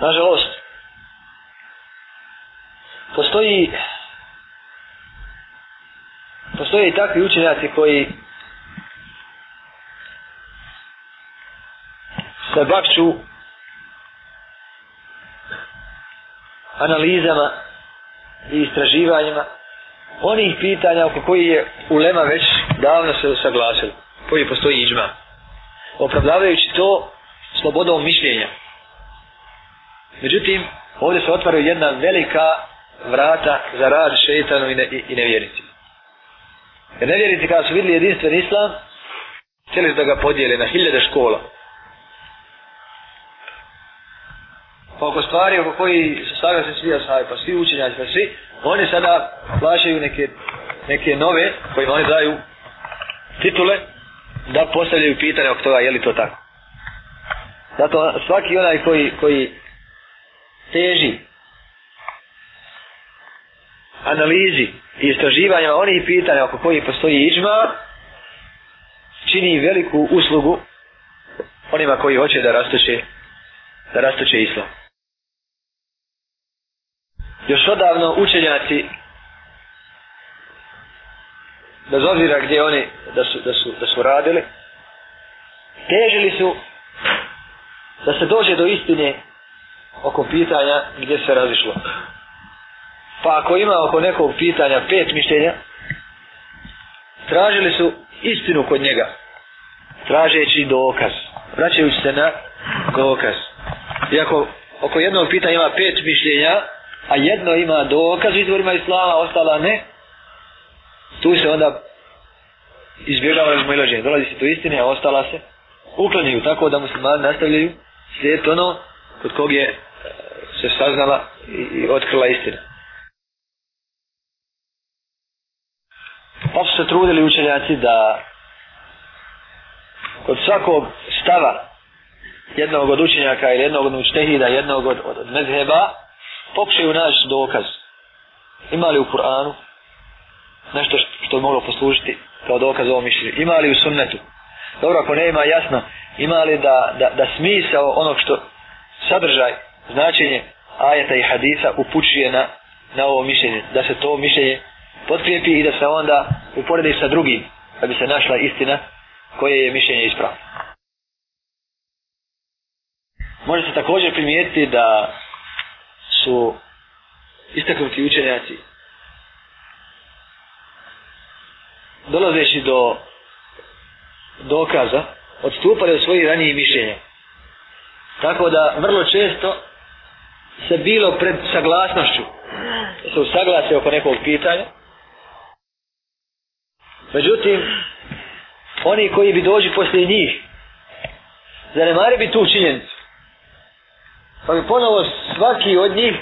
Nažalost, postoji postoje i takvi učenjaci koji se bakću analizama i istraživanjima onih pitanja oko koji je ulema već davno se saglasila koji postoji iđma opravdavajući to slobodom mišljenja Međutim, ovdje se otvaraju jedna velika vrata za rad šeitanu i, ne, i, i nevjernici. Jer nevjernici kada su vidjeli jedinstven islam, htjeli su da ga podijeli na hiljade škola. Pa oko stvari oko koji su saglasni svi asaj, pa svi učenjaci, pa svi, oni sada plaćaju neke, neke nove kojima oni daju titule da postavljaju pitanje oko toga je li to tako. Zato svaki onaj koji, koji teži analizi i istraživanja onih pitanja oko koji postoji iđma čini veliku uslugu onima koji hoće da rastoče da rastoče islam. Još odavno učenjaci bez obzira gdje oni da su, da su, da su radili težili su da se dođe do istine oko pitanja gdje se razišlo. Pa ako ima oko nekog pitanja pet mišljenja, tražili su istinu kod njega, tražeći dokaz, vraćajući se na dokaz. Iako oko jednog pitanja ima pet mišljenja, a jedno ima dokaz u izvorima islama, ostala ne, tu se onda izbjegava iz mojlađenja. Dolazi se tu istine, a ostala se uklanjaju, tako da muslimani nastavljaju slijed ono kod kog je eh, se saznala i otkrila istina. Ovo su se trudili učenjaci da kod svakog stava jednog od učenjaka ili jednog od učtehida, jednog od, od mezheba, pokušaju naći dokaz. Ima li u Kur'anu nešto što, bi moglo poslužiti kao dokaz ovo mišljenje? Ima li u sunnetu? Dobro, ako ne ima, jasno. Ima li da, da, da smisao onog što, sadržaj, značenje ajeta i hadisa upućuje na, na ovo mišljenje, da se to mišljenje potkrijepi i da se onda uporedi sa drugim, da bi se našla istina koje je mišljenje ispravno. Može se također primijetiti da su istaknuti učenjaci dolazeći do dokaza odstupali od svojih ranijih mišljenja Tako da vrlo često se bilo pred saglasnošću se usaglase oko nekog pitanja. Međutim, oni koji bi dođi poslije njih, zanemari bi tu činjenicu. Pa bi ponovo svaki od njih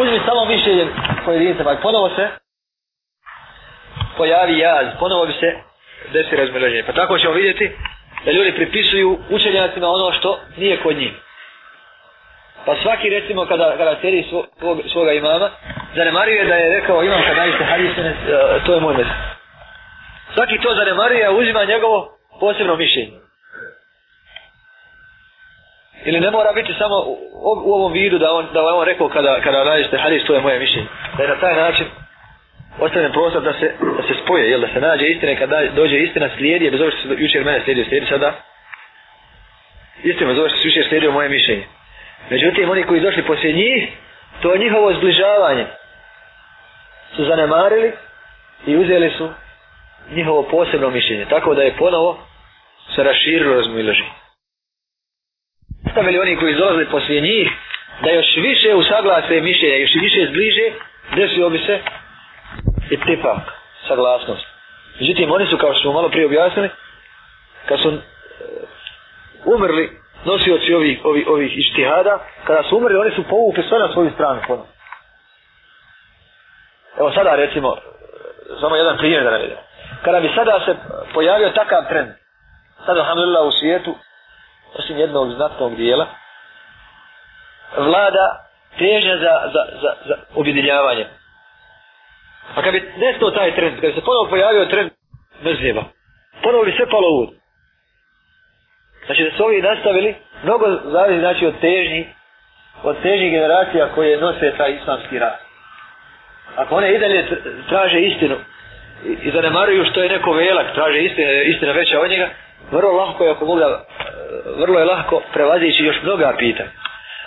uzmi samo mišljenje pojedinca, pa ponovo se pojavi jaz, ponovo bi se desi razmrženje. Pa tako ćemo vidjeti da ljudi pripisuju učenjacima ono što nije kod njih. Pa svaki recimo kada karakteri svog, svoga imama zanemaruje da je rekao imam kada iste hadisene, e, to je moj mesec. Svaki to zanemaruje a uzima njegovo posebno mišljenje. Ili ne mora biti samo u, u ovom vidu da on, da on rekao kada, kada radiste hadis, to je moje mišljenje. Da je na taj način ostane prostor da se, da se spoje, jel, da se nađe istine, kada dođe istina slijedi, bez ovo što se jučer mene slijedio, slijedi sada, istina, bez ovo što se jučer slijedio moje mišljenje. Međutim, oni koji došli poslije njih, to njihovo zbližavanje su zanemarili i uzeli su njihovo posebno mišljenje. Tako da je ponovo se raširilo razmiloži. Stavili oni koji dolazili poslije njih da još više usaglase mišljenje, još više zbliže, desio bi se itifak, saglasnost. Međutim, oni su, kao što smo malo prije objasnili, kad su e, umrli nosioci ovih, ovih, ovih ištihada, kada su umrli, oni su povukli sve na svoju stranu. Ono. Evo sada recimo, e, samo jedan primjer da navedem. Kada bi sada se pojavio takav trend, sada alhamdulillah u svijetu, osim jednog znatnog dijela, vlada težnja za, za, za, za objediljavanje, A kad bi nestao taj trend, kad bi se ponovo pojavio trend mrzljiva, ponovo bi sve palo u Znači da su ovi nastavili, mnogo zavisi znači od težnji, od težnji generacija koje nose taj islamski rad. Ako one i dalje traže istinu i zanemaruju što je neko velak, traže istinu, istina veća od njega, vrlo lahko je ako mogu e, vrlo je lahko prevazići još mnoga pitanja.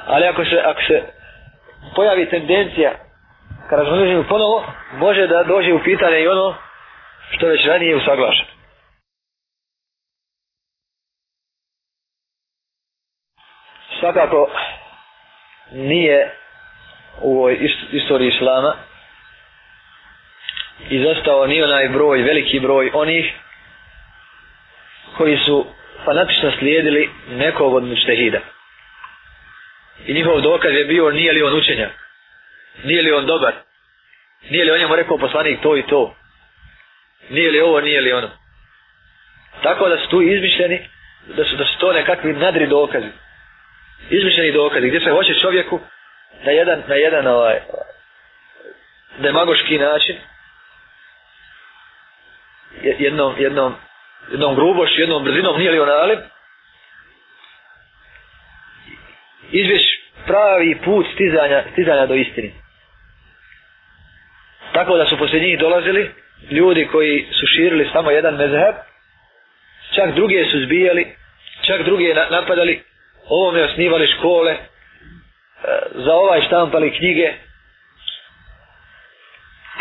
Ali ako se, ako se pojavi tendencija ka razmnoženju ponovo, može da dođe u pitanje i ono što već ranije usaglašen. Svakako nije u ovoj istoriji Islama izostao ni onaj broj, veliki broj onih koji su fanatično slijedili nekog od mučtehida. I njihov dokaz je bio nije li on učenjak nije li on dobar nije li on njemu rekao poslanik to i to nije li ovo, nije li ono tako da su tu izmišljeni da su, da su to nekakvi nadri dokazi izmišljeni dokazi gdje se hoće čovjeku na jedan, na jedan ovaj, demagoški način jednom, jednom, jednom grubošću, jednom brzinom, nije li on alim, izvješ pravi put stizanja, stizanja do istine. Tako da su poslije njih dolazili ljudi koji su širili samo jedan mezheb, čak druge su zbijali, čak druge napadali, ovome osnivali škole, e, za ovaj štampali knjige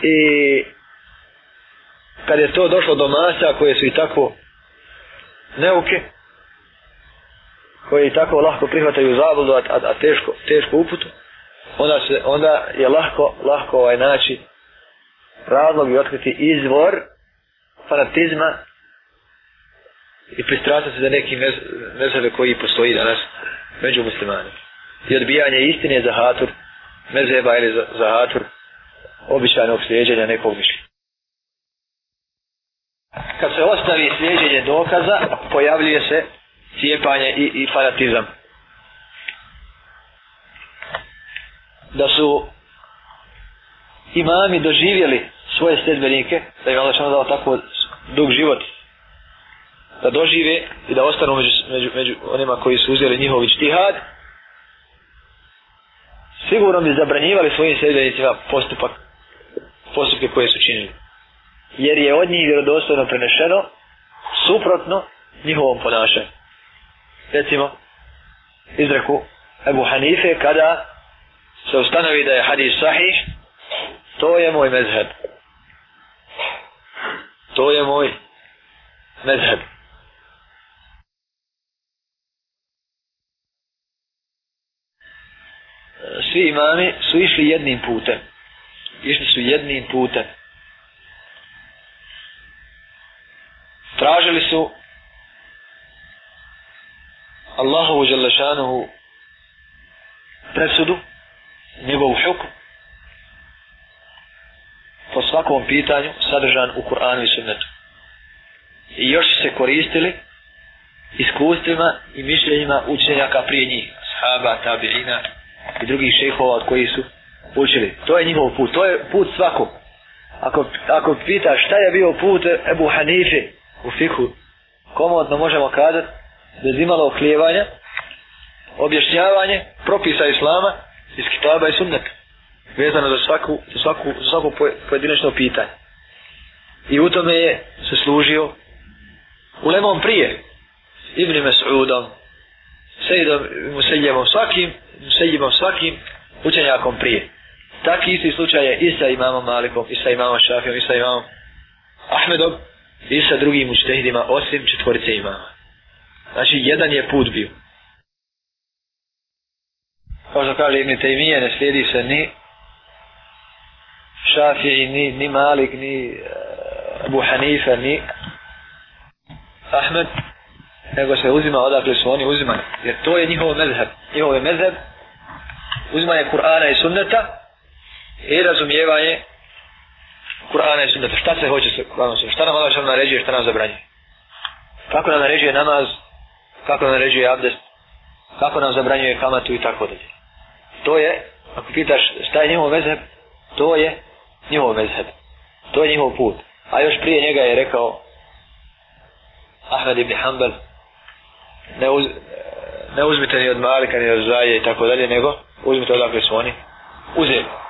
i kad je to došlo do masa koje su i tako neuke koje i tako lahko prihvataju zabludu a, a, a teško, teško uputu onda, se, onda je lahko lahko ovaj način razlog i otkriti izvor fanatizma i pristrasa se za neki mezheve koji postoji danas među muslimanima. I odbijanje istine za hatur mezheba ili za, za hatur običajnog slijeđenja nekog mišljenja. Kad se ostavi slijeđenje dokaza, pojavljuje se cijepanje i, i fanatizam. Da su imami doživjeli svoje sljedbenike, da im je Allah dao tako dug život, da dožive i da ostanu među, među, među onima koji su uzeli njihov ičtihad, sigurno bi zabranjivali svojim sljedbenicima postupak, postupke koje su činili. Jer je od njih vjerodostojno prenešeno suprotno njihovom ponašanju. Recimo, izreku Ebu Hanife kada se ustanovi da je hadis sahih, to je moj mezheb to je moj medheb. Svi imami su išli jednim putem. Išli su jednim putem. Tražili su Allahovu želešanovu presudu, njegovu šoku, svakom pitanju sadržan u Kur'anu i Sunnetu. I još se koristili iskustvima i mišljenjima učenjaka prije njih, sahaba, tabirina i drugih šehova od koji su učili. To je njihov put, to je put svakog. Ako, ako pitaš šta je bio put Ebu Hanife u fikhu, komodno možemo kazat bez imalo okljevanja, objašnjavanje propisa Islama iz Kitaba i Sunnata vezano za svaku, za svaku, za svaku pojedinačno pitanje. I u tome je se služio u Lemon prije, Ibn Mesudom, Sejdom i Museljevom svakim, Museljevom svakim učenjakom prije. Taki isti slučaj je i sa imamom Malikom, i sa imamom Šafijom, i sa imamom Ahmedom, i sa drugim učitehidima, osim četvorice imama. Znači, jedan je put bio. Kao što kaže Ibn Taymiye, ne slijedi se ni šafiji, ni, ni Malik, ni eh, Abu Hanifa, ni Ahmed, nego se uzima odakle su oni uzimani. Jer to je njihov medheb. Njihov je medheb uzimanje Kur'ana i sunneta i razumijevanje Kur'ana i sunneta. Šta se hoće sa Kur'anom sunneta? Šta nam Allah što naređuje, šta nam zabranje? Kako nam naređuje namaz? Kako nam naređuje abdest? Kako nam zabranjuje kamatu i tako dalje? To je, ako pitaš šta je njihov medheb, to je njihov mezheb. To je njihov put. A još prije njega je rekao Ahmed ibn Hanbal ne, uz, ne uzmite ni od Malika ni od Zaje i tako dalje, nego uzmite odakle su oni uzeli.